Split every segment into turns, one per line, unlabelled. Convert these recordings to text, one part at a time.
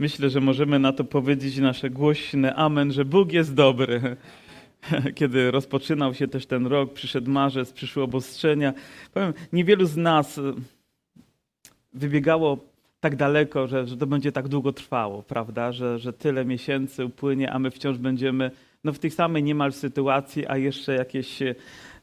Myślę, że możemy na to powiedzieć nasze głośne amen, że Bóg jest dobry. Kiedy rozpoczynał się też ten rok, przyszedł marzec, przyszły obostrzenia. Powiem, niewielu z nas wybiegało tak daleko, że, że to będzie tak długo trwało, prawda? Że, że tyle miesięcy upłynie, a my wciąż będziemy no, w tej samej niemal sytuacji, a jeszcze jakieś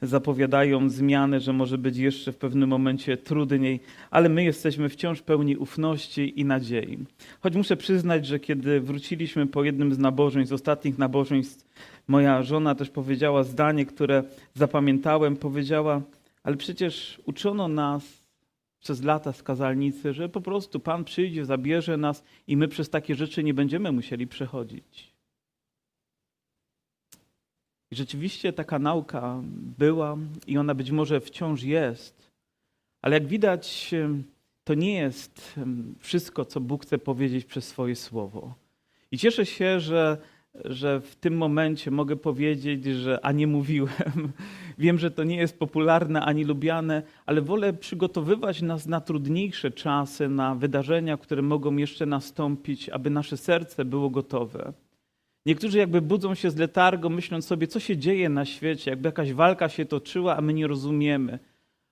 zapowiadają zmiany, że może być jeszcze w pewnym momencie trudniej, ale my jesteśmy wciąż pełni ufności i nadziei. Choć muszę przyznać, że kiedy wróciliśmy po jednym z nabożeństw, z ostatnich nabożeństw, moja żona też powiedziała zdanie, które zapamiętałem, powiedziała, ale przecież uczono nas przez lata z kazalnicy, że po prostu Pan przyjdzie, zabierze nas i my przez takie rzeczy nie będziemy musieli przechodzić. I rzeczywiście taka nauka była i ona być może wciąż jest, ale jak widać, to nie jest wszystko, co Bóg chce powiedzieć przez swoje słowo. I cieszę się, że, że w tym momencie mogę powiedzieć, że a nie mówiłem. Wiem, że to nie jest popularne ani lubiane, ale wolę przygotowywać nas na trudniejsze czasy, na wydarzenia, które mogą jeszcze nastąpić, aby nasze serce było gotowe. Niektórzy jakby budzą się z letargu, myśląc sobie, co się dzieje na świecie, jakby jakaś walka się toczyła, a my nie rozumiemy.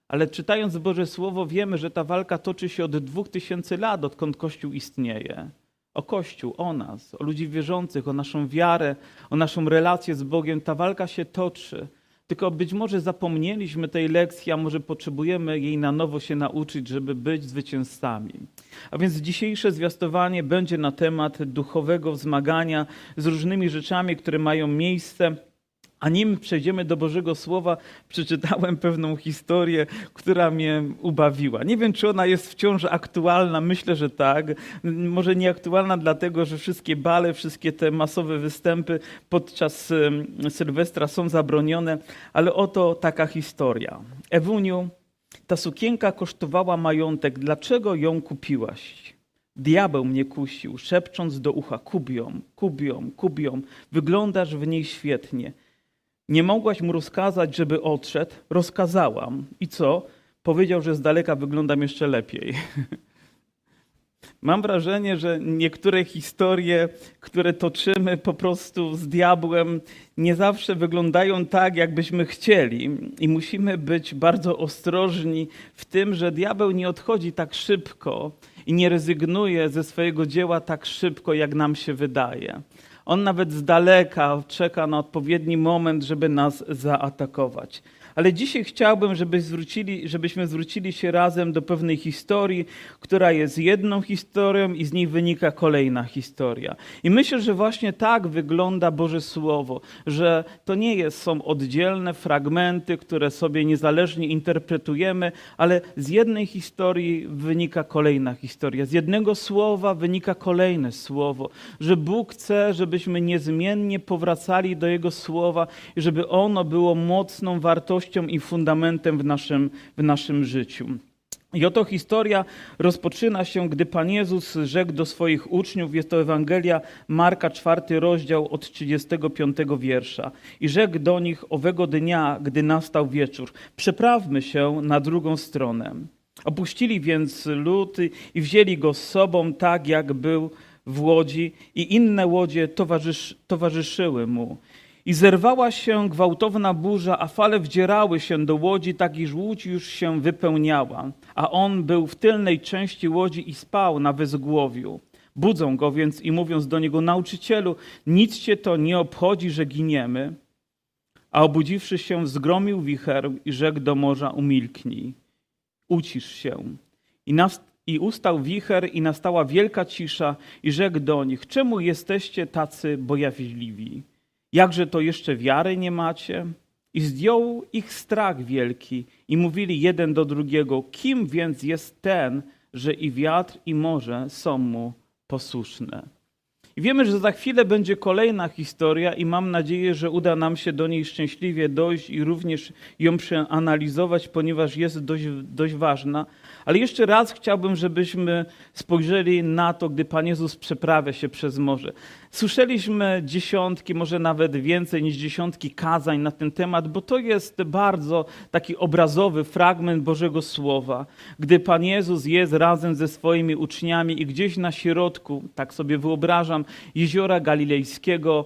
Ale czytając Boże Słowo, wiemy, że ta walka toczy się od dwóch tysięcy lat, odkąd Kościół istnieje. O Kościół, o nas, o ludzi wierzących, o naszą wiarę, o naszą relację z Bogiem. Ta walka się toczy. Tylko być może zapomnieliśmy tej lekcji, a może potrzebujemy jej na nowo się nauczyć, żeby być zwycięzcami. A więc dzisiejsze zwiastowanie będzie na temat duchowego wzmagania z różnymi rzeczami, które mają miejsce a nim przejdziemy do Bożego Słowa, przeczytałem pewną historię, która mnie ubawiła. Nie wiem, czy ona jest wciąż aktualna, myślę, że tak. Może nieaktualna dlatego, że wszystkie bale, wszystkie te masowe występy podczas Sylwestra są zabronione, ale oto taka historia. Ewuniu, ta sukienka kosztowała majątek, dlaczego ją kupiłaś? Diabeł mnie kusił, szepcząc do ucha: Kubią, kubią, kubią, wyglądasz w niej świetnie. Nie mogłaś mu rozkazać, żeby odszedł. Rozkazałam. I co? Powiedział, że z daleka wyglądam jeszcze lepiej. Mam wrażenie, że niektóre historie, które toczymy po prostu z diabłem, nie zawsze wyglądają tak, jakbyśmy chcieli. I musimy być bardzo ostrożni w tym, że diabeł nie odchodzi tak szybko i nie rezygnuje ze swojego dzieła tak szybko, jak nam się wydaje. On nawet z daleka czeka na odpowiedni moment, żeby nas zaatakować. Ale dzisiaj chciałbym, żeby zwrócili, żebyśmy zwrócili się razem do pewnej historii, która jest jedną historią i z niej wynika kolejna historia. I myślę, że właśnie tak wygląda Boże Słowo, że to nie jest, są oddzielne fragmenty, które sobie niezależnie interpretujemy, ale z jednej historii wynika kolejna historia. Z jednego słowa wynika kolejne słowo, że Bóg chce, żebyśmy niezmiennie powracali do Jego słowa i żeby ono było mocną wartością, i fundamentem w naszym, w naszym życiu. I oto historia rozpoczyna się, gdy Pan Jezus rzekł do swoich uczniów, jest to Ewangelia Marka, czwarty rozdział od 35 wiersza. I rzekł do nich owego dnia, gdy nastał wieczór, przeprawmy się na drugą stronę. Opuścili więc lud i wzięli go z sobą tak, jak był w łodzi i inne łodzie towarzysz, towarzyszyły mu. I zerwała się gwałtowna burza, a fale wdzierały się do łodzi, tak iż łódź już się wypełniała. A on był w tylnej części łodzi i spał na wyzgłowiu. Budzą go więc i mówiąc do niego, nauczycielu, nic cię to nie obchodzi, że giniemy. A obudziwszy się, zgromił wicher i rzekł do morza, umilknij, ucisz się. I, I ustał wicher i nastała wielka cisza i rzekł do nich, czemu jesteście tacy bojaźliwi? Jakże to jeszcze wiary nie macie? I zdjął ich strach wielki i mówili jeden do drugiego, kim więc jest ten, że i wiatr i morze są mu posłuszne. I wiemy, że za chwilę będzie kolejna historia i mam nadzieję, że uda nam się do niej szczęśliwie dojść i również ją przeanalizować, ponieważ jest dość, dość ważna. Ale jeszcze raz chciałbym, żebyśmy spojrzeli na to, gdy Pan Jezus przeprawia się przez morze. Słyszeliśmy dziesiątki, może nawet więcej niż dziesiątki kazań na ten temat, bo to jest bardzo taki obrazowy fragment Bożego Słowa, gdy Pan Jezus jest razem ze swoimi uczniami i gdzieś na środku, tak sobie wyobrażam, jeziora galilejskiego,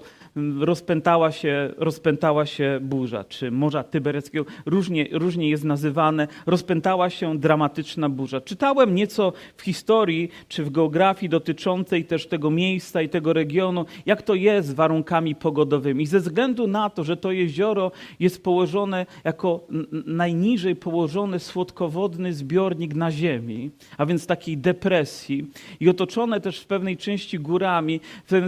rozpętała się, rozpętała się burza, czy Morza Tybereckiego, różnie, różnie jest nazywane, rozpętała się dramatyczna burza. Czytałem nieco w historii, czy w geografii dotyczącej też tego miejsca i tego regionu, jak to jest z warunkami pogodowymi. Ze względu na to, że to jezioro jest położone jako najniżej położony słodkowodny zbiornik na ziemi, a więc takiej depresji i otoczone też w pewnej części górami,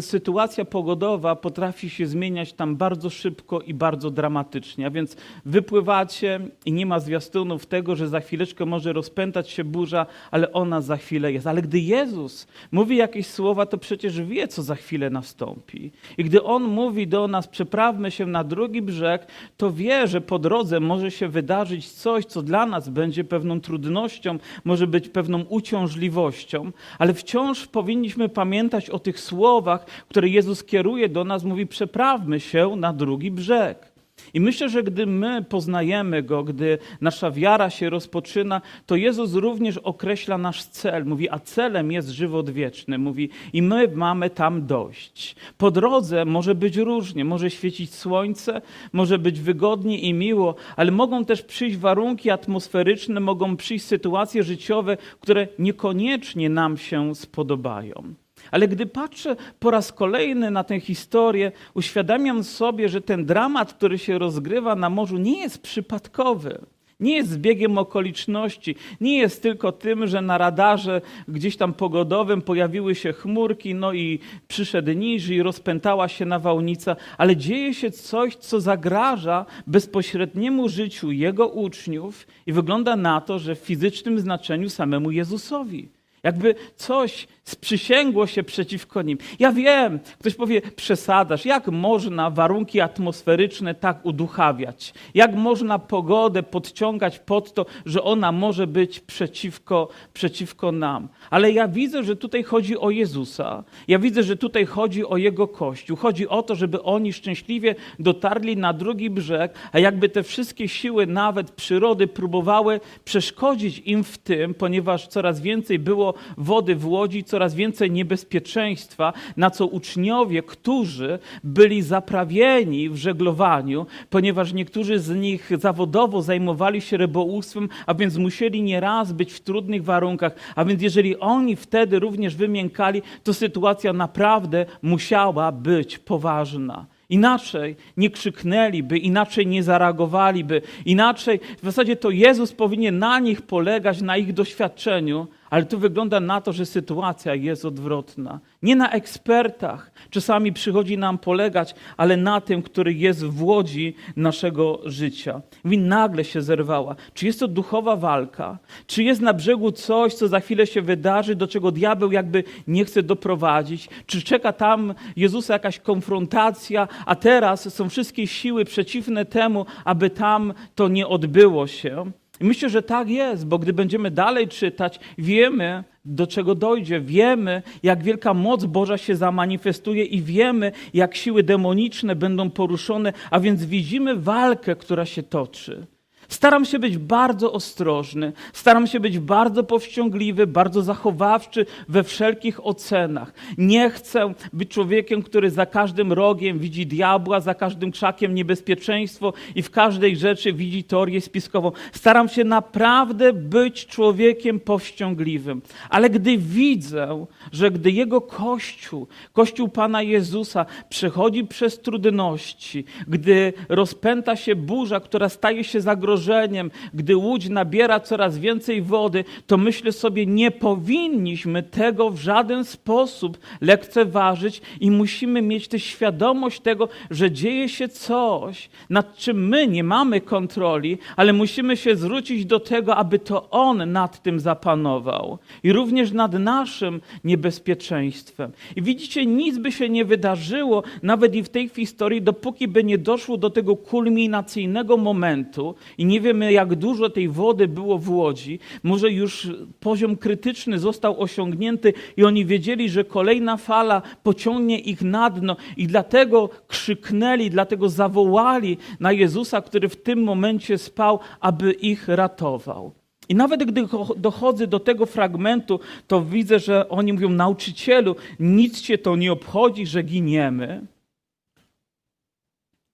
sytuacja pogodowa potrafi potrafi się zmieniać tam bardzo szybko i bardzo dramatycznie. A więc wypływacie i nie ma zwiastunów tego, że za chwileczkę może rozpętać się burza, ale ona za chwilę jest. Ale gdy Jezus mówi jakieś słowa, to przecież wie, co za chwilę nastąpi. I gdy On mówi do nas, przeprawmy się na drugi brzeg, to wie, że po drodze może się wydarzyć coś, co dla nas będzie pewną trudnością, może być pewną uciążliwością, ale wciąż powinniśmy pamiętać o tych słowach, które Jezus kieruje do nas, mówi, przeprawmy się na drugi brzeg. I myślę, że gdy my poznajemy Go, gdy nasza wiara się rozpoczyna, to Jezus również określa nasz cel. Mówi, a celem jest żywot wieczny. Mówi, i my mamy tam dojść. Po drodze może być różnie. Może świecić słońce, może być wygodnie i miło, ale mogą też przyjść warunki atmosferyczne, mogą przyjść sytuacje życiowe, które niekoniecznie nam się spodobają. Ale gdy patrzę po raz kolejny na tę historię, uświadamiam sobie, że ten dramat, który się rozgrywa na morzu, nie jest przypadkowy. Nie jest zbiegiem okoliczności, nie jest tylko tym, że na radarze gdzieś tam pogodowym pojawiły się chmurki, no i przyszedł niżej, rozpętała się nawałnica, ale dzieje się coś, co zagraża bezpośredniemu życiu jego uczniów i wygląda na to, że w fizycznym znaczeniu samemu Jezusowi. Jakby coś sprzysięgło się przeciwko nim. Ja wiem, ktoś powie, przesadasz. Jak można warunki atmosferyczne tak uduchawiać? Jak można pogodę podciągać pod to, że ona może być przeciwko, przeciwko nam? Ale ja widzę, że tutaj chodzi o Jezusa. Ja widzę, że tutaj chodzi o Jego Kościół. Chodzi o to, żeby oni szczęśliwie dotarli na drugi brzeg, a jakby te wszystkie siły, nawet przyrody, próbowały przeszkodzić im w tym, ponieważ coraz więcej było wody w łodzi, coraz więcej niebezpieczeństwa, na co uczniowie, którzy byli zaprawieni w żeglowaniu, ponieważ niektórzy z nich zawodowo zajmowali się rybołówstwem, a więc musieli nieraz być w trudnych warunkach, a więc jeżeli oni wtedy również wymiękali, to sytuacja naprawdę musiała być poważna. Inaczej nie krzyknęliby, inaczej nie zareagowaliby, inaczej w zasadzie to Jezus powinien na nich polegać, na ich doświadczeniu, ale tu wygląda na to, że sytuacja jest odwrotna. Nie na ekspertach czasami przychodzi nam polegać, ale na tym, który jest w łodzi naszego życia. I nagle się zerwała. Czy jest to duchowa walka? Czy jest na brzegu coś, co za chwilę się wydarzy, do czego diabeł jakby nie chce doprowadzić? Czy czeka tam Jezusa jakaś konfrontacja, a teraz są wszystkie siły przeciwne temu, aby tam to nie odbyło się? I myślę, że tak jest, bo gdy będziemy dalej czytać, wiemy, do czego dojdzie, wiemy, jak wielka moc Boża się zamanifestuje i wiemy, jak siły demoniczne będą poruszone, a więc widzimy walkę, która się toczy. Staram się być bardzo ostrożny, staram się być bardzo powściągliwy, bardzo zachowawczy we wszelkich ocenach. Nie chcę być człowiekiem, który za każdym rogiem widzi diabła, za każdym krzakiem niebezpieczeństwo i w każdej rzeczy widzi teorię spiskową. Staram się naprawdę być człowiekiem powściągliwym. Ale gdy widzę, że gdy jego Kościół, Kościół Pana Jezusa przechodzi przez trudności, gdy rozpęta się burza, która staje się zagrożeniem, zagrożeniem, gdy łódź nabiera coraz więcej wody, to myślę sobie, nie powinniśmy tego w żaden sposób lekceważyć i musimy mieć tę świadomość tego, że dzieje się coś, nad czym my nie mamy kontroli, ale musimy się zwrócić do tego, aby to On nad tym zapanował i również nad naszym niebezpieczeństwem. I widzicie, nic by się nie wydarzyło, nawet i w tej historii, dopóki by nie doszło do tego kulminacyjnego momentu i nie wiemy, jak dużo tej wody było w łodzi. Może już poziom krytyczny został osiągnięty i oni wiedzieli, że kolejna fala pociągnie ich na dno i dlatego krzyknęli, dlatego zawołali na Jezusa, który w tym momencie spał, aby ich ratował. I nawet gdy dochodzę do tego fragmentu, to widzę, że oni mówią: Nauczycielu, nic cię to nie obchodzi, że giniemy.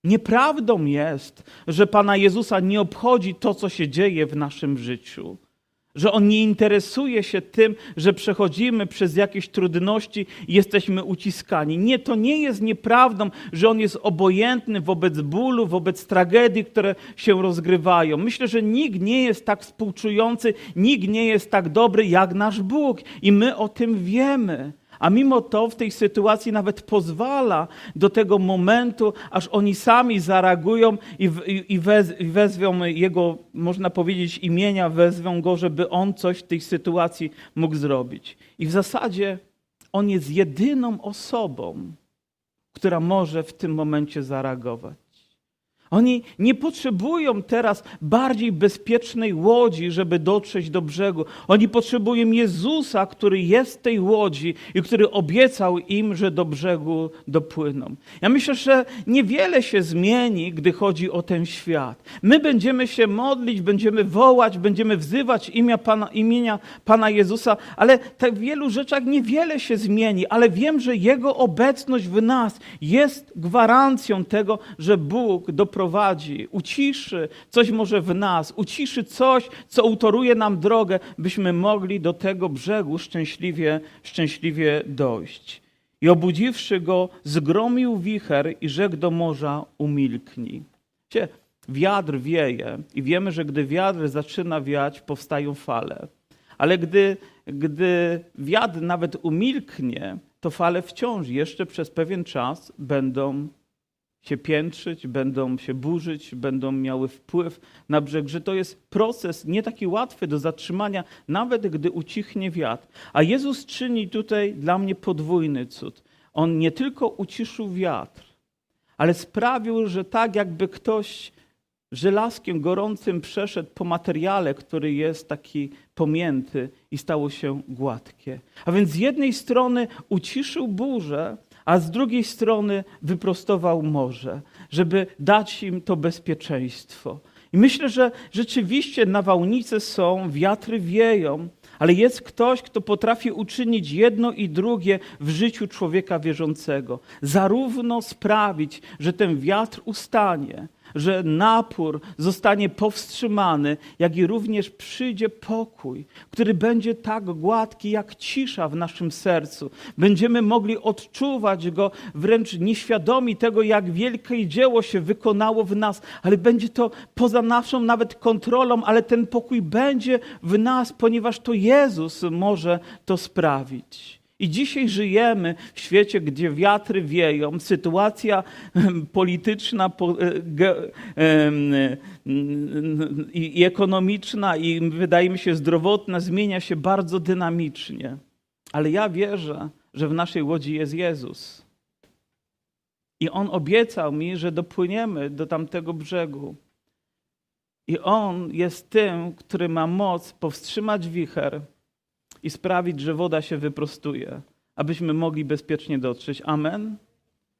Nieprawdą jest, że Pana Jezusa nie obchodzi to, co się dzieje w naszym życiu że On nie interesuje się tym, że przechodzimy przez jakieś trudności i jesteśmy uciskani. Nie, to nie jest nieprawdą, że On jest obojętny wobec bólu, wobec tragedii, które się rozgrywają. Myślę, że nikt nie jest tak współczujący, nikt nie jest tak dobry jak nasz Bóg i my o tym wiemy. A mimo to w tej sytuacji nawet pozwala do tego momentu, aż oni sami zareagują i, i, i, wez, i wezwią jego, można powiedzieć, imienia, wezwą go, żeby on coś w tej sytuacji mógł zrobić. I w zasadzie on jest jedyną osobą, która może w tym momencie zareagować. Oni nie potrzebują teraz bardziej bezpiecznej łodzi, żeby dotrzeć do brzegu. Oni potrzebują Jezusa, który jest w tej łodzi i który obiecał im, że do brzegu dopłyną. Ja myślę, że niewiele się zmieni, gdy chodzi o ten świat. My będziemy się modlić, będziemy wołać, będziemy wzywać imię Pana, imienia Pana Jezusa, ale tak w wielu rzeczach niewiele się zmieni, ale wiem, że Jego obecność w nas jest gwarancją tego, że Bóg doprowadzi doprowadzi, uciszy coś może w nas, uciszy coś, co utoruje nam drogę, byśmy mogli do tego brzegu szczęśliwie, szczęśliwie dojść. I obudziwszy go, zgromił wicher i rzekł do morza, umilknij. Wiecie, wiatr wieje i wiemy, że gdy wiatr zaczyna wiać, powstają fale. Ale gdy, gdy wiatr nawet umilknie, to fale wciąż jeszcze przez pewien czas będą się piętrzyć, będą się burzyć, będą miały wpływ na brzeg, że to jest proces nie taki łatwy do zatrzymania, nawet gdy ucichnie wiatr. A Jezus czyni tutaj dla mnie podwójny cud. On nie tylko uciszył wiatr, ale sprawił, że tak jakby ktoś żelazkiem gorącym przeszedł po materiale, który jest taki pomięty i stało się gładkie. A więc z jednej strony uciszył burzę, a z drugiej strony wyprostował morze, żeby dać im to bezpieczeństwo. I myślę, że rzeczywiście nawałnice są, wiatry wieją, ale jest ktoś, kto potrafi uczynić jedno i drugie w życiu człowieka wierzącego. Zarówno sprawić, że ten wiatr ustanie, że napór zostanie powstrzymany, jak i również przyjdzie pokój, który będzie tak gładki jak cisza w naszym sercu. Będziemy mogli odczuwać go wręcz nieświadomi tego, jak wielkie dzieło się wykonało w nas, ale będzie to poza naszą nawet kontrolą, ale ten pokój będzie w nas, ponieważ to Jezus może to sprawić. I dzisiaj żyjemy w świecie, gdzie wiatry wieją, sytuacja polityczna i ekonomiczna i wydaje mi się zdrowotna zmienia się bardzo dynamicznie. Ale ja wierzę, że w naszej łodzi jest Jezus. I On obiecał mi, że dopłyniemy do tamtego brzegu. I On jest tym, który ma moc powstrzymać wicher i sprawić, że woda się wyprostuje, abyśmy mogli bezpiecznie dotrzeć. Amen.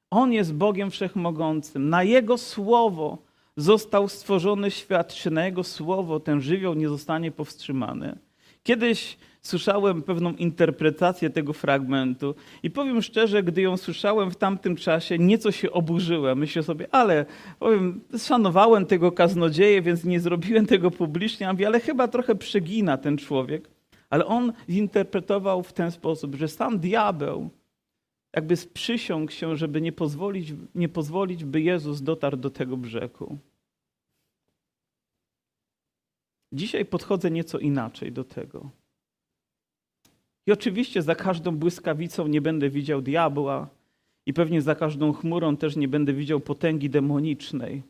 On jest Bogiem Wszechmogącym. Na Jego słowo został stworzony świat, czy na Jego słowo ten żywioł nie zostanie powstrzymany. Kiedyś słyszałem pewną interpretację tego fragmentu i powiem szczerze, gdy ją słyszałem w tamtym czasie, nieco się oburzyłem. Myślę sobie, ale powiem, szanowałem tego kaznodzieję, więc nie zrobiłem tego publicznie, ale chyba trochę przegina ten człowiek. Ale on zinterpretował w ten sposób, że sam diabeł jakby sprzysiągł się, żeby nie pozwolić, nie pozwolić, by Jezus dotarł do tego brzegu. Dzisiaj podchodzę nieco inaczej do tego. I oczywiście za każdą błyskawicą nie będę widział diabła, i pewnie za każdą chmurą też nie będę widział potęgi demonicznej.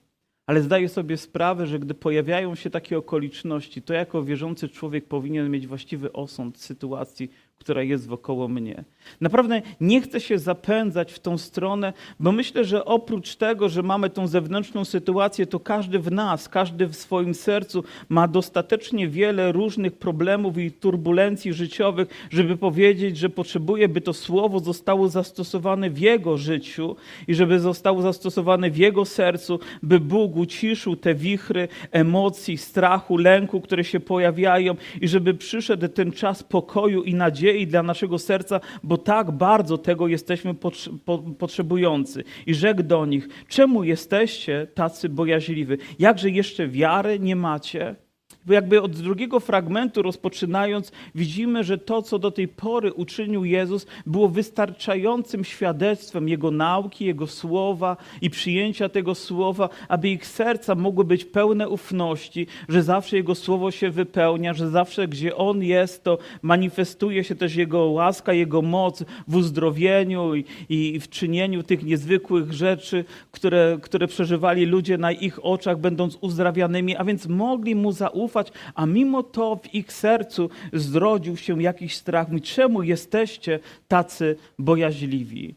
Ale zdaję sobie sprawę, że gdy pojawiają się takie okoliczności, to jako wierzący człowiek powinien mieć właściwy osąd sytuacji, która jest wokoło mnie. Naprawdę nie chcę się zapędzać w tą stronę, bo myślę, że oprócz tego, że mamy tą zewnętrzną sytuację, to każdy w nas, każdy w swoim sercu ma dostatecznie wiele różnych problemów i turbulencji życiowych, żeby powiedzieć, że potrzebuje, by to słowo zostało zastosowane w jego życiu i żeby zostało zastosowane w jego sercu, by Bóg uciszył te wichry emocji, strachu, lęku, które się pojawiają i żeby przyszedł ten czas pokoju i nadziei dla naszego serca, bo tak bardzo tego jesteśmy potrzebujący. I rzekł do nich, czemu jesteście tacy bojaźliwi? Jakże jeszcze wiary nie macie? Jakby od drugiego fragmentu rozpoczynając, widzimy, że to, co do tej pory uczynił Jezus, było wystarczającym świadectwem Jego nauki, Jego słowa i przyjęcia tego słowa, aby ich serca mogły być pełne ufności, że zawsze Jego słowo się wypełnia, że zawsze, gdzie On jest, to manifestuje się też Jego łaska, Jego moc w uzdrowieniu i, i w czynieniu tych niezwykłych rzeczy, które, które przeżywali ludzie na ich oczach, będąc uzdrawianymi, a więc mogli Mu zaufać a mimo to w ich sercu zrodził się jakiś strach. Mówi, czemu jesteście tacy bojaźliwi?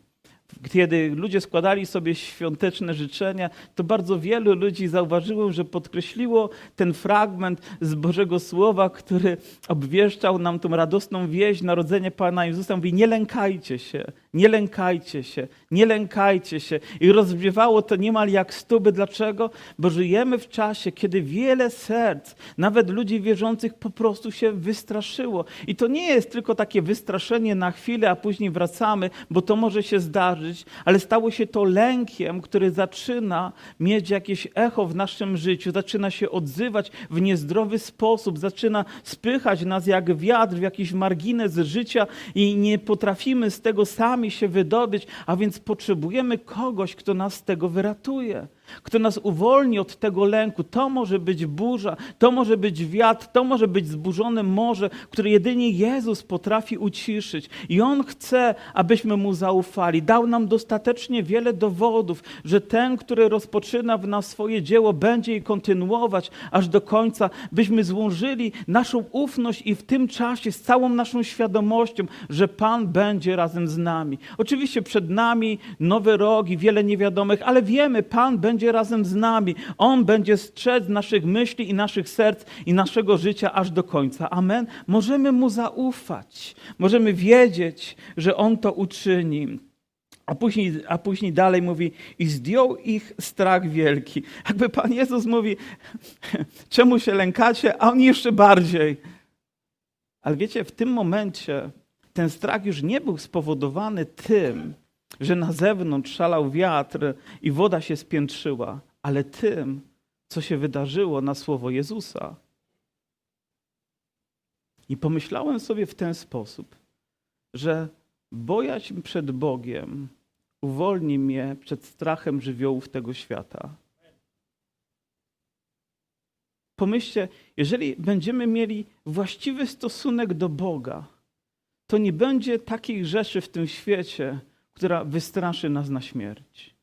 Kiedy ludzie składali sobie świąteczne życzenia, to bardzo wielu ludzi zauważyło, że podkreśliło ten fragment z Bożego Słowa, który obwieszczał nam tą radosną wieść narodzenia Pana Jezusa. Mówi, nie lękajcie się, nie lękajcie się, nie lękajcie się. I rozbrzmiewało to niemal jak stuby. Dlaczego? Bo żyjemy w czasie, kiedy wiele serc, nawet ludzi wierzących, po prostu się wystraszyło. I to nie jest tylko takie wystraszenie na chwilę, a później wracamy, bo to może się zdarzyć, ale stało się to lękiem, który zaczyna mieć jakieś echo w naszym życiu, zaczyna się odzywać w niezdrowy sposób, zaczyna spychać nas jak wiatr w jakiś margines życia i nie potrafimy z tego sami sami się wydobyć, a więc potrzebujemy kogoś, kto nas z tego wyratuje kto nas uwolni od tego lęku. To może być burza, to może być wiatr, to może być zburzone morze, które jedynie Jezus potrafi uciszyć. I On chce, abyśmy Mu zaufali. Dał nam dostatecznie wiele dowodów, że ten, który rozpoczyna w nas swoje dzieło, będzie je kontynuować aż do końca, byśmy złożyli naszą ufność i w tym czasie z całą naszą świadomością, że Pan będzie razem z nami. Oczywiście przed nami nowy rok i wiele niewiadomych, ale wiemy, Pan będzie będzie razem z nami. On będzie strzec naszych myśli i naszych serc i naszego życia aż do końca. Amen. Możemy Mu zaufać. Możemy wiedzieć, że On to uczyni. A później, a później dalej mówi, i zdjął ich strach wielki. Jakby Pan Jezus mówi, czemu się lękacie, a oni jeszcze bardziej. Ale wiecie, w tym momencie ten strach już nie był spowodowany tym, że na zewnątrz szalał wiatr i woda się spiętrzyła, ale tym, co się wydarzyło na słowo Jezusa. I pomyślałem sobie w ten sposób, że bojaźń przed Bogiem uwolni mnie przed strachem żywiołów tego świata. Pomyślcie, jeżeli będziemy mieli właściwy stosunek do Boga, to nie będzie takich rzeczy w tym świecie, która wystraszy nas na śmierć.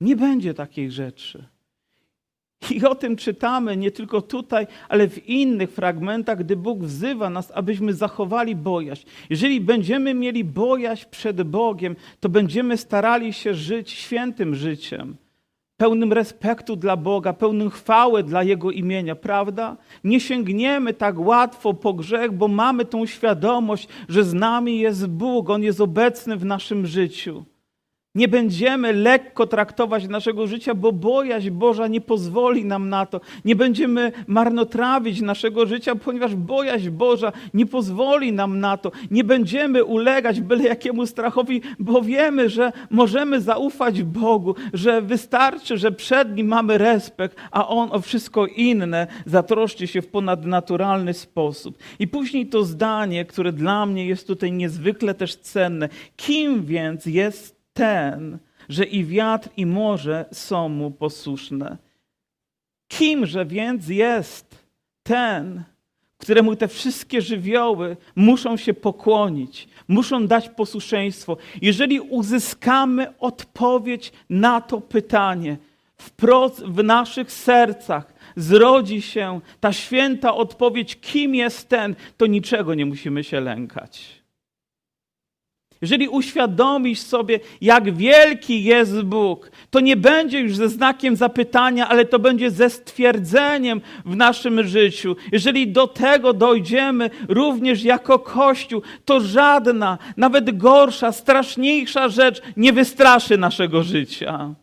Nie będzie takich rzeczy. I o tym czytamy nie tylko tutaj, ale w innych fragmentach, gdy Bóg wzywa nas, abyśmy zachowali bojaźń. Jeżeli będziemy mieli bojaźń przed Bogiem, to będziemy starali się żyć świętym życiem pełnym respektu dla Boga, pełnym chwały dla Jego imienia, prawda? Nie sięgniemy tak łatwo po grzech, bo mamy tą świadomość, że z nami jest Bóg, On jest obecny w naszym życiu. Nie będziemy lekko traktować naszego życia, bo bojaźń Boża nie pozwoli nam na to. Nie będziemy marnotrawić naszego życia, ponieważ bojaźń Boża nie pozwoli nam na to. Nie będziemy ulegać byle jakiemu strachowi, bo wiemy, że możemy zaufać Bogu, że wystarczy, że przed Nim mamy respekt, a On o wszystko inne zatroszczy się w ponadnaturalny sposób. I później to zdanie, które dla mnie jest tutaj niezwykle też cenne. Kim więc jest ten, że i wiatr, i morze są mu posłuszne. Kimże więc jest ten, któremu te wszystkie żywioły muszą się pokłonić, muszą dać posłuszeństwo. Jeżeli uzyskamy odpowiedź na to pytanie wprost w naszych sercach, zrodzi się ta święta odpowiedź, kim jest ten, to niczego nie musimy się lękać. Jeżeli uświadomisz sobie, jak wielki jest Bóg, to nie będzie już ze znakiem zapytania, ale to będzie ze stwierdzeniem w naszym życiu. Jeżeli do tego dojdziemy również jako Kościół, to żadna, nawet gorsza, straszniejsza rzecz nie wystraszy naszego życia.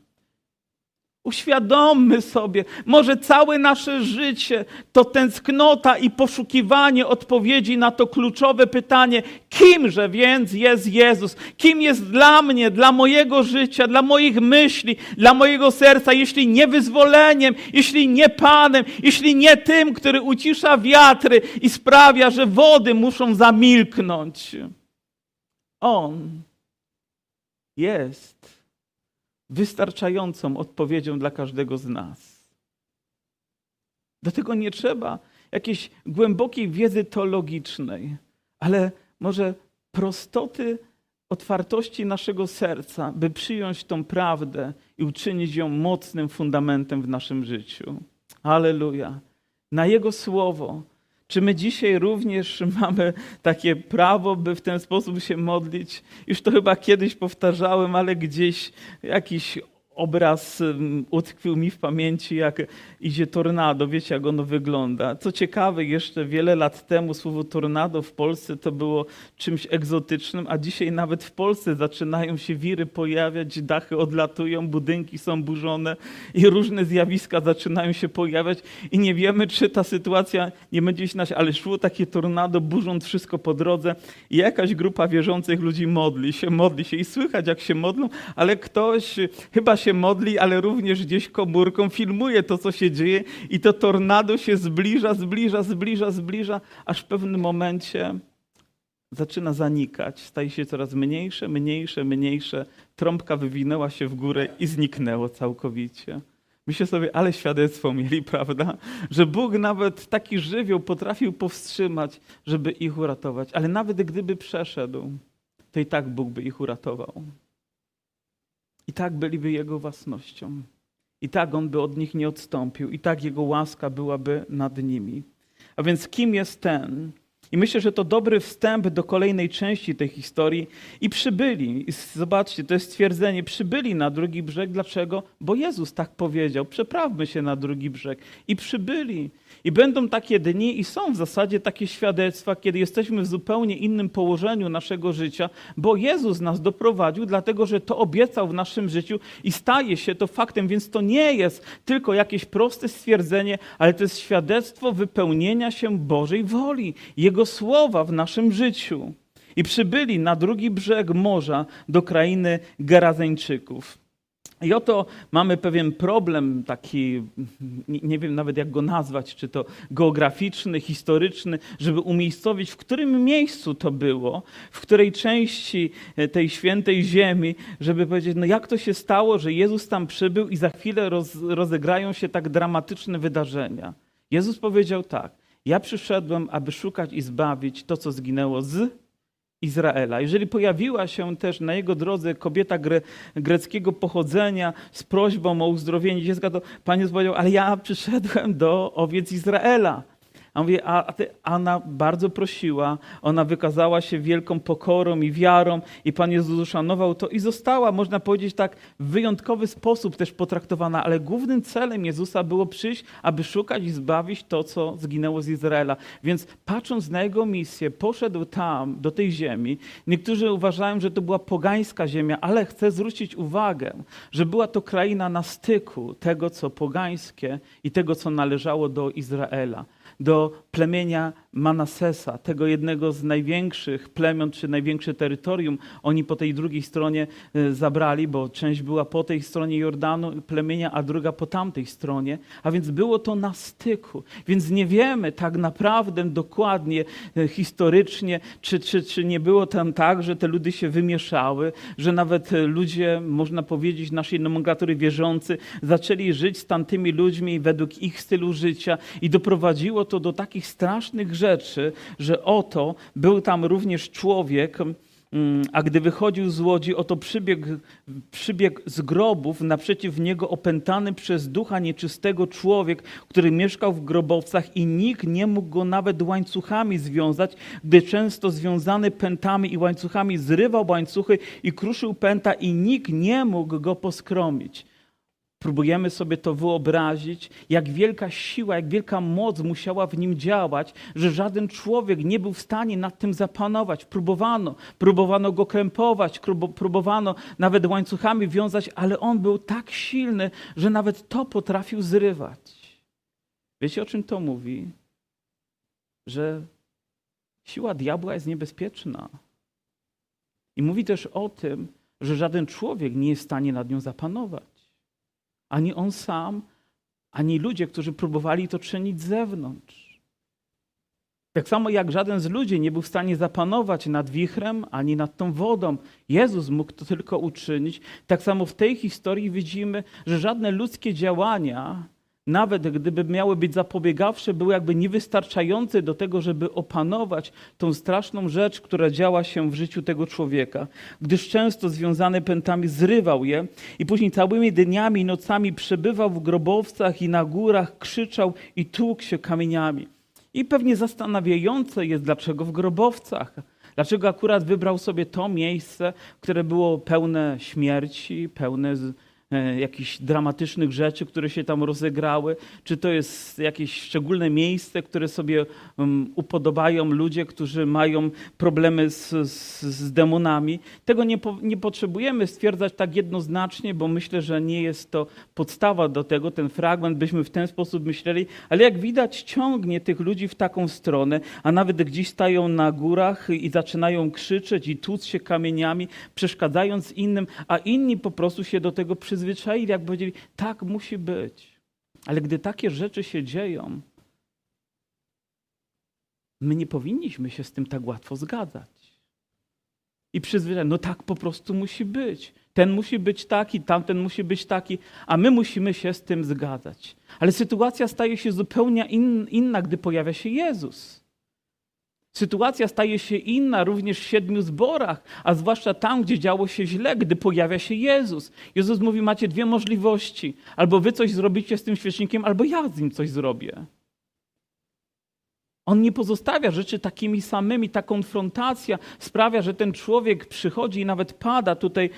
Uświadommy sobie, może całe nasze życie to tęsknota i poszukiwanie odpowiedzi na to kluczowe pytanie, kimże więc jest Jezus? Kim jest dla mnie, dla mojego życia, dla moich myśli, dla mojego serca, jeśli nie wyzwoleniem, jeśli nie Panem, jeśli nie tym, który ucisza wiatry i sprawia, że wody muszą zamilknąć? On jest wystarczającą odpowiedzią dla każdego z nas. Do tego nie trzeba jakiejś głębokiej wiedzy teologicznej, ale może prostoty, otwartości naszego serca, by przyjąć tą prawdę i uczynić ją mocnym fundamentem w naszym życiu. Aleluja. Na Jego słowo czy my dzisiaj również mamy takie prawo, by w ten sposób się modlić? Już to chyba kiedyś powtarzałem, ale gdzieś jakiś obraz utkwił mi w pamięci, jak idzie tornado. Wiecie, jak ono wygląda. Co ciekawe, jeszcze wiele lat temu słowo tornado w Polsce to było czymś egzotycznym, a dzisiaj nawet w Polsce zaczynają się wiry pojawiać, dachy odlatują, budynki są burzone i różne zjawiska zaczynają się pojawiać i nie wiemy, czy ta sytuacja nie będzie się nać, ale szło takie tornado, burząc wszystko po drodze i jakaś grupa wierzących ludzi modli się, modli się i słychać, jak się modlą, ale ktoś chyba się modli, ale również gdzieś komórką filmuje to, co się dzieje i to tornado się zbliża, zbliża, zbliża, zbliża, aż w pewnym momencie zaczyna zanikać. Staje się coraz mniejsze, mniejsze, mniejsze. Trąbka wywinęła się w górę i zniknęło całkowicie. Myślę sobie, ale świadectwo mieli, prawda? Że Bóg nawet taki żywioł potrafił powstrzymać, żeby ich uratować. Ale nawet gdyby przeszedł, to i tak Bóg by ich uratował. I tak byliby Jego własnością. I tak On by od nich nie odstąpił. I tak Jego łaska byłaby nad nimi. A więc kim jest ten? I myślę, że to dobry wstęp do kolejnej części tej historii. I przybyli. Zobaczcie, to jest stwierdzenie. Przybyli na drugi brzeg. Dlaczego? Bo Jezus tak powiedział. Przeprawmy się na drugi brzeg. I przybyli. I będą takie dni i są w zasadzie takie świadectwa, kiedy jesteśmy w zupełnie innym położeniu naszego życia, bo Jezus nas doprowadził, dlatego że to obiecał w naszym życiu i staje się to faktem, więc to nie jest tylko jakieś proste stwierdzenie, ale to jest świadectwo wypełnienia się Bożej woli, Jego słowa w naszym życiu. I przybyli na drugi brzeg morza do krainy Gerazeńczyków. I oto mamy pewien problem, taki, nie wiem nawet jak go nazwać, czy to geograficzny, historyczny, żeby umiejscowić, w którym miejscu to było, w której części tej świętej ziemi, żeby powiedzieć, no jak to się stało, że Jezus tam przybył i za chwilę roz, rozegrają się tak dramatyczne wydarzenia. Jezus powiedział tak, ja przyszedłem, aby szukać i zbawić to, co zginęło z Izraela. Jeżeli pojawiła się też na jego drodze kobieta gre, greckiego pochodzenia z prośbą o uzdrowienie dziecka, to Pan Jezus powiedział, ale ja przyszedłem do owiec Izraela. A, mówię, a, a ona bardzo prosiła, ona wykazała się wielką pokorą i wiarą i Pan Jezus uszanował to i została, można powiedzieć tak, w wyjątkowy sposób też potraktowana, ale głównym celem Jezusa było przyjść, aby szukać i zbawić to, co zginęło z Izraela. Więc patrząc na Jego misję, poszedł tam, do tej ziemi. Niektórzy uważają, że to była pogańska ziemia, ale chcę zwrócić uwagę, że była to kraina na styku tego, co pogańskie i tego, co należało do Izraela do plemienia Manasesa, tego jednego z największych plemion czy największe terytorium, oni po tej drugiej stronie e, zabrali, bo część była po tej stronie Jordanu plemienia, a druga po tamtej stronie, a więc było to na styku. Więc nie wiemy tak naprawdę dokładnie, e, historycznie, czy, czy, czy nie było tam tak, że te ludy się wymieszały, że nawet e, ludzie, można powiedzieć, naszej nomenklatury wierzący, zaczęli żyć z tamtymi ludźmi według ich stylu życia i doprowadziło to do takich strasznych rzeczy, że oto był tam również człowiek, mm, a gdy wychodził z łodzi, oto przybiegł, przybiegł z grobów naprzeciw niego opętany przez ducha nieczystego człowiek, który mieszkał w grobowcach i nikt nie mógł go nawet łańcuchami związać, gdy często związany pętami i łańcuchami zrywał łańcuchy i kruszył pęta i nikt nie mógł go poskromić. Próbujemy sobie to wyobrazić, jak wielka siła, jak wielka moc musiała w nim działać, że żaden człowiek nie był w stanie nad tym zapanować. Próbowano, próbowano go krępować, próbowano nawet łańcuchami wiązać, ale on był tak silny, że nawet to potrafił zrywać. Wiecie o czym to mówi? Że siła diabła jest niebezpieczna. I mówi też o tym, że żaden człowiek nie jest w stanie nad nią zapanować. Ani on sam, ani ludzie, którzy próbowali to czynić z zewnątrz. Tak samo jak żaden z ludzi nie był w stanie zapanować nad wichrem ani nad tą wodą. Jezus mógł to tylko uczynić. Tak samo w tej historii widzimy, że żadne ludzkie działania nawet gdyby miały być zapobiegawcze, były jakby niewystarczające do tego, żeby opanować tą straszną rzecz, która działa się w życiu tego człowieka, gdyż często związany pętami zrywał je i później całymi dniami i nocami przebywał w grobowcach i na górach, krzyczał i tłukł się kamieniami. I pewnie zastanawiające jest, dlaczego w grobowcach. Dlaczego akurat wybrał sobie to miejsce, które było pełne śmierci, pełne jakichś dramatycznych rzeczy, które się tam rozegrały, czy to jest jakieś szczególne miejsce, które sobie um, upodobają ludzie, którzy mają problemy z, z, z demonami. Tego nie, po, nie potrzebujemy stwierdzać tak jednoznacznie, bo myślę, że nie jest to podstawa do tego, ten fragment byśmy w ten sposób myśleli, ale jak widać ciągnie tych ludzi w taką stronę, a nawet gdzieś stają na górach i zaczynają krzyczeć i tłuc się kamieniami, przeszkadzając innym, a inni po prostu się do tego przyzwyczajają przyzwyczaili, jak powiedzieli, tak musi być. Ale gdy takie rzeczy się dzieją, my nie powinniśmy się z tym tak łatwo zgadzać. I przyzwyczaić, no tak po prostu musi być. Ten musi być taki, tamten musi być taki, a my musimy się z tym zgadzać. Ale sytuacja staje się zupełnie inna, gdy pojawia się Jezus. Sytuacja staje się inna również w siedmiu zborach, a zwłaszcza tam, gdzie działo się źle, gdy pojawia się Jezus. Jezus mówi: Macie dwie możliwości: albo wy coś zrobicie z tym świecznikiem, albo ja z nim coś zrobię. On nie pozostawia rzeczy takimi samymi. Ta konfrontacja sprawia, że ten człowiek przychodzi i nawet pada tutaj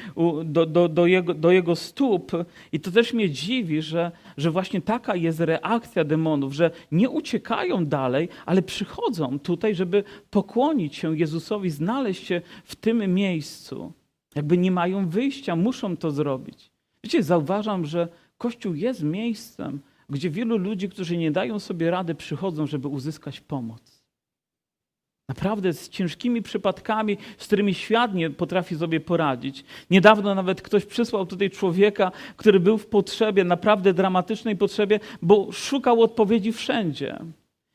do, do, do, jego, do jego stóp. I to też mnie dziwi, że, że właśnie taka jest reakcja demonów, że nie uciekają dalej, ale przychodzą tutaj, żeby pokłonić się Jezusowi, znaleźć się w tym miejscu. Jakby nie mają wyjścia, muszą to zrobić. Wiecie, zauważam, że Kościół jest miejscem, gdzie wielu ludzi, którzy nie dają sobie rady, przychodzą, żeby uzyskać pomoc. Naprawdę z ciężkimi przypadkami, z którymi świat nie potrafi sobie poradzić. Niedawno nawet ktoś przysłał tutaj człowieka, który był w potrzebie, naprawdę dramatycznej potrzebie, bo szukał odpowiedzi wszędzie.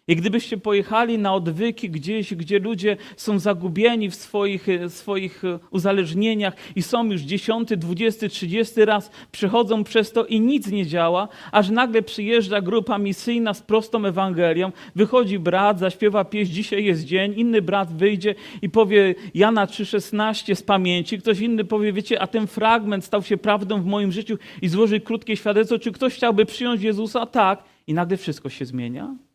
I gdybyście pojechali na odwyki gdzieś, gdzie ludzie są zagubieni w swoich, swoich uzależnieniach i są już dziesiąty, dwudziesty, trzydziesty raz, przechodzą przez to i nic nie działa, aż nagle przyjeżdża grupa misyjna z prostą Ewangelią, wychodzi brat, zaśpiewa pieśń, dzisiaj jest dzień, inny brat wyjdzie i powie Jana 3,16 z pamięci, ktoś inny powie, wiecie, a ten fragment stał się prawdą w moim życiu i złoży krótkie świadectwo, czy ktoś chciałby przyjąć Jezusa? Tak. I nagle wszystko się zmienia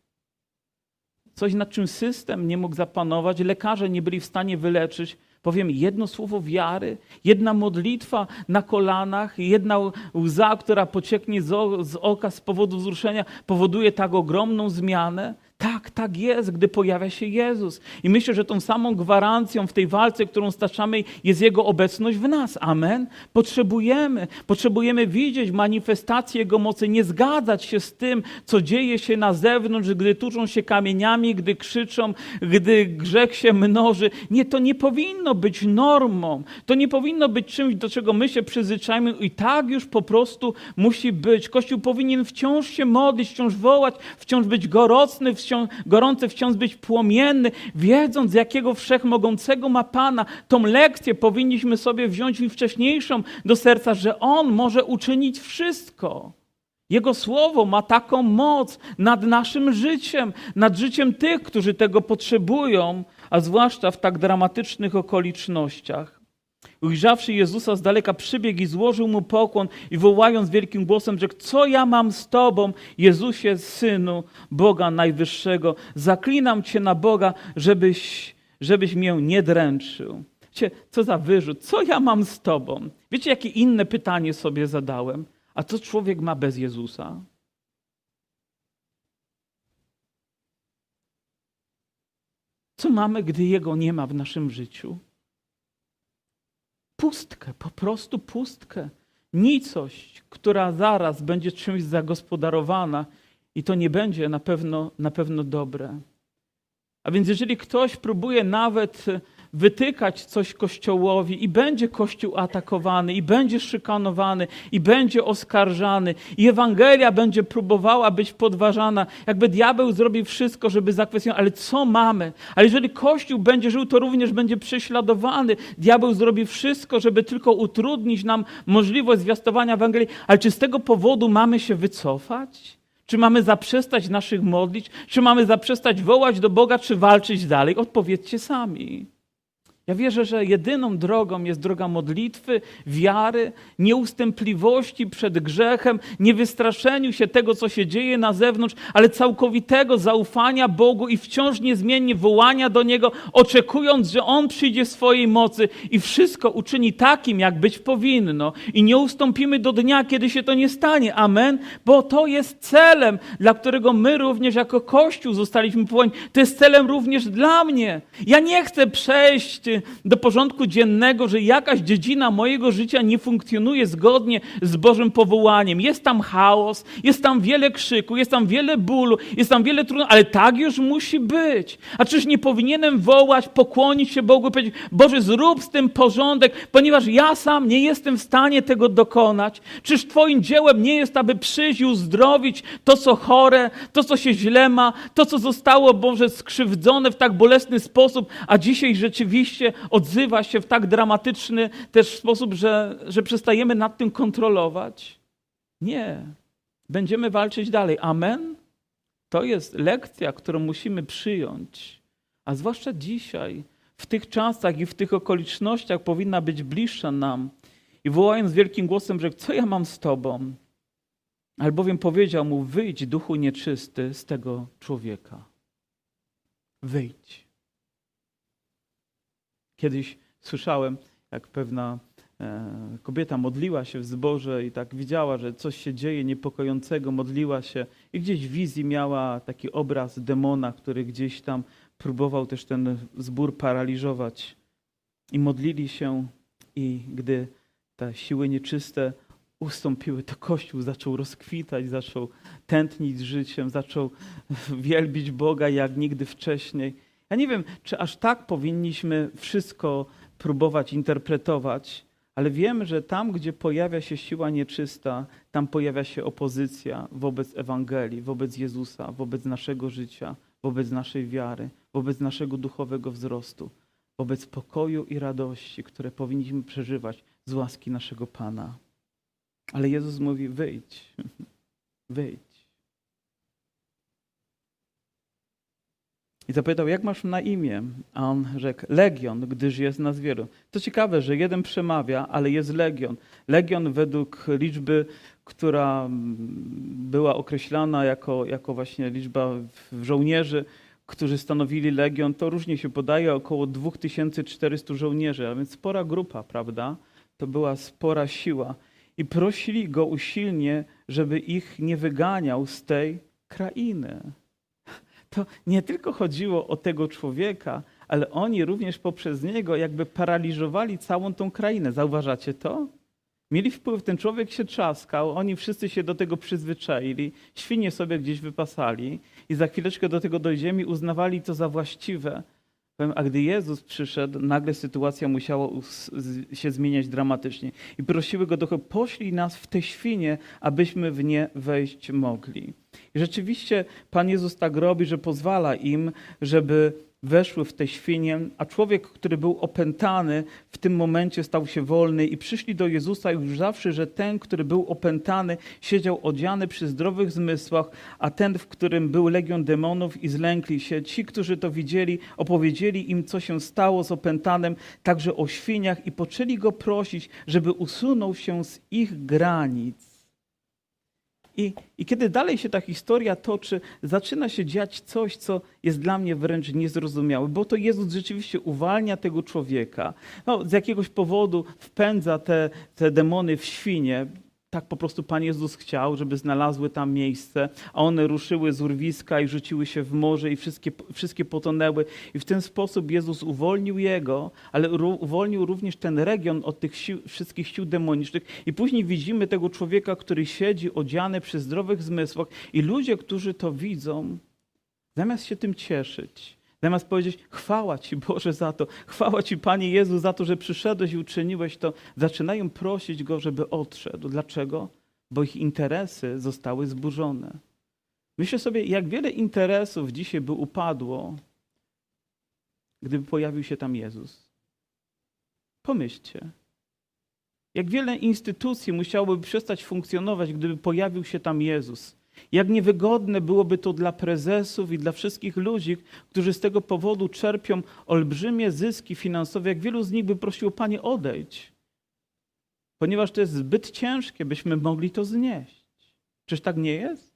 coś nad czym system nie mógł zapanować, lekarze nie byli w stanie wyleczyć. Powiem, jedno słowo wiary, jedna modlitwa na kolanach, jedna łza, która pocieknie z oka z powodu wzruszenia, powoduje tak ogromną zmianę. Tak, tak jest, gdy pojawia się Jezus. I myślę, że tą samą gwarancją w tej walce, którą staczamy, jest Jego obecność w nas. Amen. Potrzebujemy, potrzebujemy widzieć manifestację Jego mocy, nie zgadzać się z tym, co dzieje się na zewnątrz, gdy tuczą się kamieniami, gdy krzyczą, gdy grzech się mnoży. Nie, to nie powinno być normą. To nie powinno być czymś, do czego my się przyzwyczajmy i tak już po prostu musi być. Kościół powinien wciąż się modlić, wciąż wołać, wciąż być gorący, wciąż, gorący, wciąż być płomienny, wiedząc, jakiego wszechmogącego ma Pana. Tą lekcję powinniśmy sobie wziąć i wcześniejszą do serca, że On może uczynić wszystko. Jego słowo ma taką moc nad naszym życiem, nad życiem tych, którzy tego potrzebują, a zwłaszcza w tak dramatycznych okolicznościach. Ujrzawszy Jezusa z daleka, przybiegł i złożył mu pokłon i wołając wielkim głosem, że co ja mam z Tobą, Jezusie, Synu Boga Najwyższego? Zaklinam Cię na Boga, żebyś, żebyś mnie nie dręczył. Wiecie, co za wyrzut? Co ja mam z Tobą? Wiecie, jakie inne pytanie sobie zadałem? A co człowiek ma bez Jezusa? Co mamy, gdy Jego nie ma w naszym życiu? Pustkę, po prostu pustkę. Nicość, która zaraz będzie czymś zagospodarowana i to nie będzie na pewno, na pewno dobre. A więc jeżeli ktoś próbuje nawet wytykać coś Kościołowi i będzie Kościół atakowany, i będzie szykanowany, i będzie oskarżany, i Ewangelia będzie próbowała być podważana, jakby diabeł zrobił wszystko, żeby zakwestionować, ale co mamy? Ale jeżeli Kościół będzie żył, to również będzie prześladowany. Diabeł zrobi wszystko, żeby tylko utrudnić nam możliwość zwiastowania Ewangelii, ale czy z tego powodu mamy się wycofać? Czy mamy zaprzestać naszych modlić? Czy mamy zaprzestać wołać do Boga, czy walczyć dalej? Odpowiedzcie sami. Ja wierzę, że jedyną drogą jest droga modlitwy, wiary, nieustępliwości przed grzechem, niewystraszeniu się tego, co się dzieje na zewnątrz, ale całkowitego zaufania Bogu i wciąż niezmiennie wołania do Niego, oczekując, że On przyjdzie swojej mocy i wszystko uczyni takim, jak być powinno. I nie ustąpimy do dnia, kiedy się to nie stanie. Amen. Bo to jest celem, dla którego my również jako Kościół zostaliśmy powołani. To jest celem również dla mnie. Ja nie chcę przejść do porządku dziennego, że jakaś dziedzina mojego życia nie funkcjonuje zgodnie z Bożym powołaniem. Jest tam chaos, jest tam wiele krzyku, jest tam wiele bólu, jest tam wiele trudności, ale tak już musi być. A czyż nie powinienem wołać, pokłonić się Bogu i powiedzieć, Boże, zrób z tym porządek, ponieważ ja sam nie jestem w stanie tego dokonać. Czyż Twoim dziełem nie jest, aby przyjść uzdrowić to, co chore, to, co się źle ma, to, co zostało, Boże, skrzywdzone w tak bolesny sposób, a dzisiaj rzeczywiście odzywa się w tak dramatyczny też sposób, że, że przestajemy nad tym kontrolować? Nie. Będziemy walczyć dalej. Amen? To jest lekcja, którą musimy przyjąć. A zwłaszcza dzisiaj, w tych czasach i w tych okolicznościach powinna być bliższa nam. I wołając wielkim głosem, że co ja mam z Tobą? Albowiem powiedział mu: Wyjdź, duchu nieczysty, z tego człowieka. Wyjdź. Kiedyś słyszałem, jak pewna e, kobieta modliła się w zborze i tak widziała, że coś się dzieje niepokojącego, modliła się i gdzieś w wizji miała taki obraz demona, który gdzieś tam próbował też ten zbór paraliżować. I modlili się i gdy te siły nieczyste ustąpiły, to Kościół zaczął rozkwitać, zaczął tętnić życiem, zaczął wielbić Boga jak nigdy wcześniej. Ja nie wiem, czy aż tak powinniśmy wszystko próbować interpretować, ale wiem, że tam, gdzie pojawia się siła nieczysta, tam pojawia się opozycja wobec Ewangelii, wobec Jezusa, wobec naszego życia, wobec naszej wiary, wobec naszego duchowego wzrostu, wobec pokoju i radości, które powinniśmy przeżywać z łaski naszego Pana. Ale Jezus mówi: wyjdź, wyjdź. I zapytał, jak masz na imię? A on rzekł, Legion, gdyż jest nas wielu. To ciekawe, że jeden przemawia, ale jest Legion. Legion według liczby, która była określana jako, jako właśnie liczba żołnierzy, którzy stanowili Legion, to różnie się podaje, około 2400 żołnierzy, a więc spora grupa, prawda? To była spora siła. I prosili go usilnie, żeby ich nie wyganiał z tej krainy. To nie tylko chodziło o tego człowieka, ale oni również poprzez niego jakby paraliżowali całą tą krainę. Zauważacie to? Mieli wpływ, ten człowiek się trzaskał, oni wszyscy się do tego przyzwyczaili, świnie sobie gdzieś wypasali i za chwileczkę do tego dojdziemy i uznawali to za właściwe. A gdy Jezus przyszedł, nagle sytuacja musiała się zmieniać dramatycznie. I prosiły go trochę, poślij nas w te świnie, abyśmy w nie wejść mogli. I rzeczywiście Pan Jezus tak robi, że pozwala im, żeby weszły w te świnie, a człowiek, który był opętany, w tym momencie stał się wolny i przyszli do Jezusa już zawsze, że ten, który był opętany, siedział odziany przy zdrowych zmysłach, a ten, w którym był legion demonów i zlękli się. Ci, którzy to widzieli, opowiedzieli im, co się stało z opętanym, także o świniach i poczęli go prosić, żeby usunął się z ich granic. I, I kiedy dalej się ta historia toczy, zaczyna się dziać coś, co jest dla mnie wręcz niezrozumiałe, bo to Jezus rzeczywiście uwalnia tego człowieka. No, z jakiegoś powodu wpędza te, te demony w świnie tak po prostu Pan Jezus chciał, żeby znalazły tam miejsce, a one ruszyły z urwiska i rzuciły się w morze i wszystkie, wszystkie potonęły. I w ten sposób Jezus uwolnił jego, ale uwolnił również ten region od tych sił, wszystkich sił demonicznych. I później widzimy tego człowieka, który siedzi odziany przy zdrowych zmysłach i ludzie, którzy to widzą, zamiast się tym cieszyć, Zamiast powiedzieć, chwała Ci Boże za to, chwała Ci Panie Jezu za to, że przyszedłeś i uczyniłeś to, zaczynają prosić Go, żeby odszedł. Dlaczego? Bo ich interesy zostały zburzone. Myślę sobie, jak wiele interesów dzisiaj by upadło, gdyby pojawił się tam Jezus. Pomyślcie. Jak wiele instytucji musiałoby przestać funkcjonować, gdyby pojawił się tam Jezus. Jak niewygodne byłoby to dla prezesów i dla wszystkich ludzi, którzy z tego powodu czerpią olbrzymie zyski finansowe, jak wielu z nich by prosiło, Panie, odejdź, ponieważ to jest zbyt ciężkie, byśmy mogli to znieść. Czyż tak nie jest?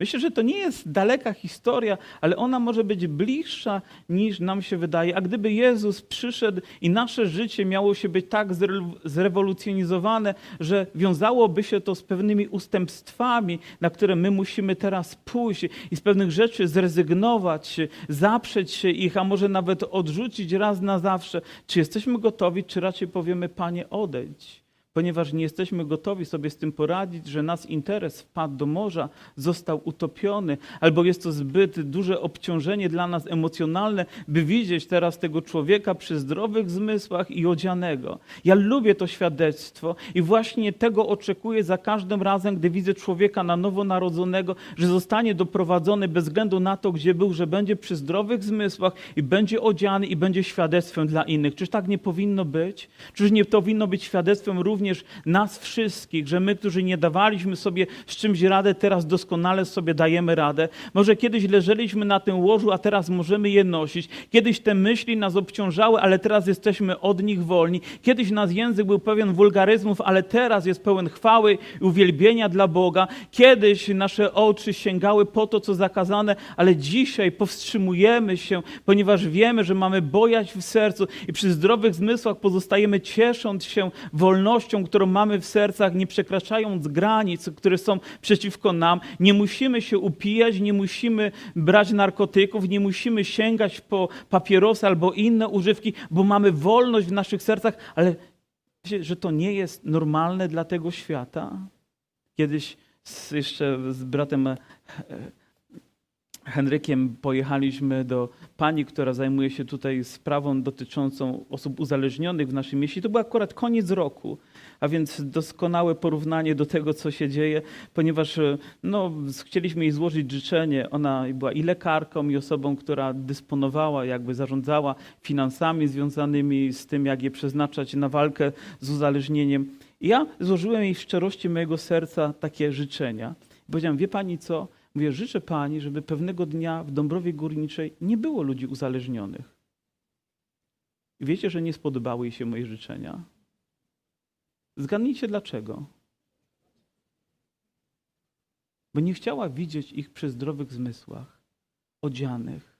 Myślę, że to nie jest daleka historia, ale ona może być bliższa niż nam się wydaje. A gdyby Jezus przyszedł i nasze życie miało się być tak zrewolucjonizowane, że wiązałoby się to z pewnymi ustępstwami, na które my musimy teraz pójść i z pewnych rzeczy zrezygnować, zaprzeć się ich, a może nawet odrzucić raz na zawsze, czy jesteśmy gotowi, czy raczej powiemy, Panie, odejdź ponieważ nie jesteśmy gotowi sobie z tym poradzić, że nas interes wpadł do morza, został utopiony, albo jest to zbyt duże obciążenie dla nas emocjonalne, by widzieć teraz tego człowieka przy zdrowych zmysłach i odzianego. Ja lubię to świadectwo i właśnie tego oczekuję za każdym razem, gdy widzę człowieka na nowo narodzonego, że zostanie doprowadzony bez względu na to, gdzie był, że będzie przy zdrowych zmysłach i będzie odziany i będzie świadectwem dla innych. Czyż tak nie powinno być? Czyż nie powinno być świadectwem również również nas wszystkich, że my, którzy nie dawaliśmy sobie z czymś radę, teraz doskonale sobie dajemy radę. Może kiedyś leżeliśmy na tym łożu, a teraz możemy je nosić. Kiedyś te myśli nas obciążały, ale teraz jesteśmy od nich wolni. Kiedyś nasz język był pełen wulgaryzmów, ale teraz jest pełen chwały i uwielbienia dla Boga. Kiedyś nasze oczy sięgały po to, co zakazane, ale dzisiaj powstrzymujemy się, ponieważ wiemy, że mamy bojać w sercu i przy zdrowych zmysłach pozostajemy ciesząc się wolnością którą mamy w sercach, nie przekraczając granic, które są przeciwko nam. Nie musimy się upijać, nie musimy brać narkotyków, nie musimy sięgać po papierosy albo inne używki, bo mamy wolność w naszych sercach, ale że to nie jest normalne dla tego świata. Kiedyś z, jeszcze z bratem e, Henrykiem pojechaliśmy do pani, która zajmuje się tutaj sprawą dotyczącą osób uzależnionych w naszym mieście. To był akurat koniec roku a więc doskonałe porównanie do tego, co się dzieje, ponieważ e, no, chcieliśmy jej złożyć życzenie. Ona była i lekarką, i osobą, która dysponowała, jakby zarządzała finansami związanymi z tym, jak je przeznaczać na walkę z uzależnieniem. I ja złożyłem jej w szczerości mojego serca takie życzenia. Powiedziałem, wie pani co? Mówię, życzę pani, żeby pewnego dnia w Dąbrowie Górniczej nie było ludzi uzależnionych. Wiecie, że nie spodobały jej się moje życzenia? Zgadnijcie dlaczego. Bo nie chciała widzieć ich przy zdrowych zmysłach, odzianych.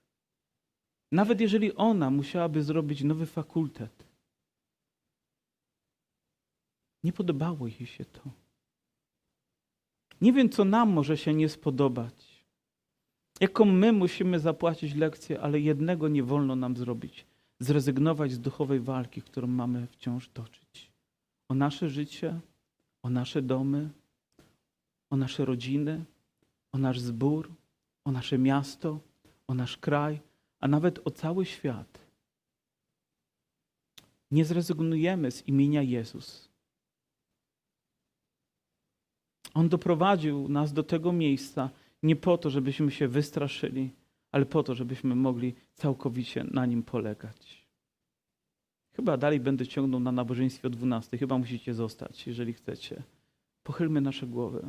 Nawet jeżeli ona musiałaby zrobić nowy fakultet. Nie podobało jej się to. Nie wiem, co nam może się nie spodobać. Jaką my musimy zapłacić lekcję, ale jednego nie wolno nam zrobić: zrezygnować z duchowej walki, którą mamy wciąż toczyć. O nasze życie, o nasze domy, o nasze rodziny, o nasz zbór, o nasze miasto, o nasz kraj, a nawet o cały świat. Nie zrezygnujemy z imienia Jezus. On doprowadził nas do tego miejsca nie po to, żebyśmy się wystraszyli, ale po to, żebyśmy mogli całkowicie na nim polegać. Chyba dalej będę ciągnął na nabożeństwie o 12. Chyba musicie zostać, jeżeli chcecie. Pochylmy nasze głowy.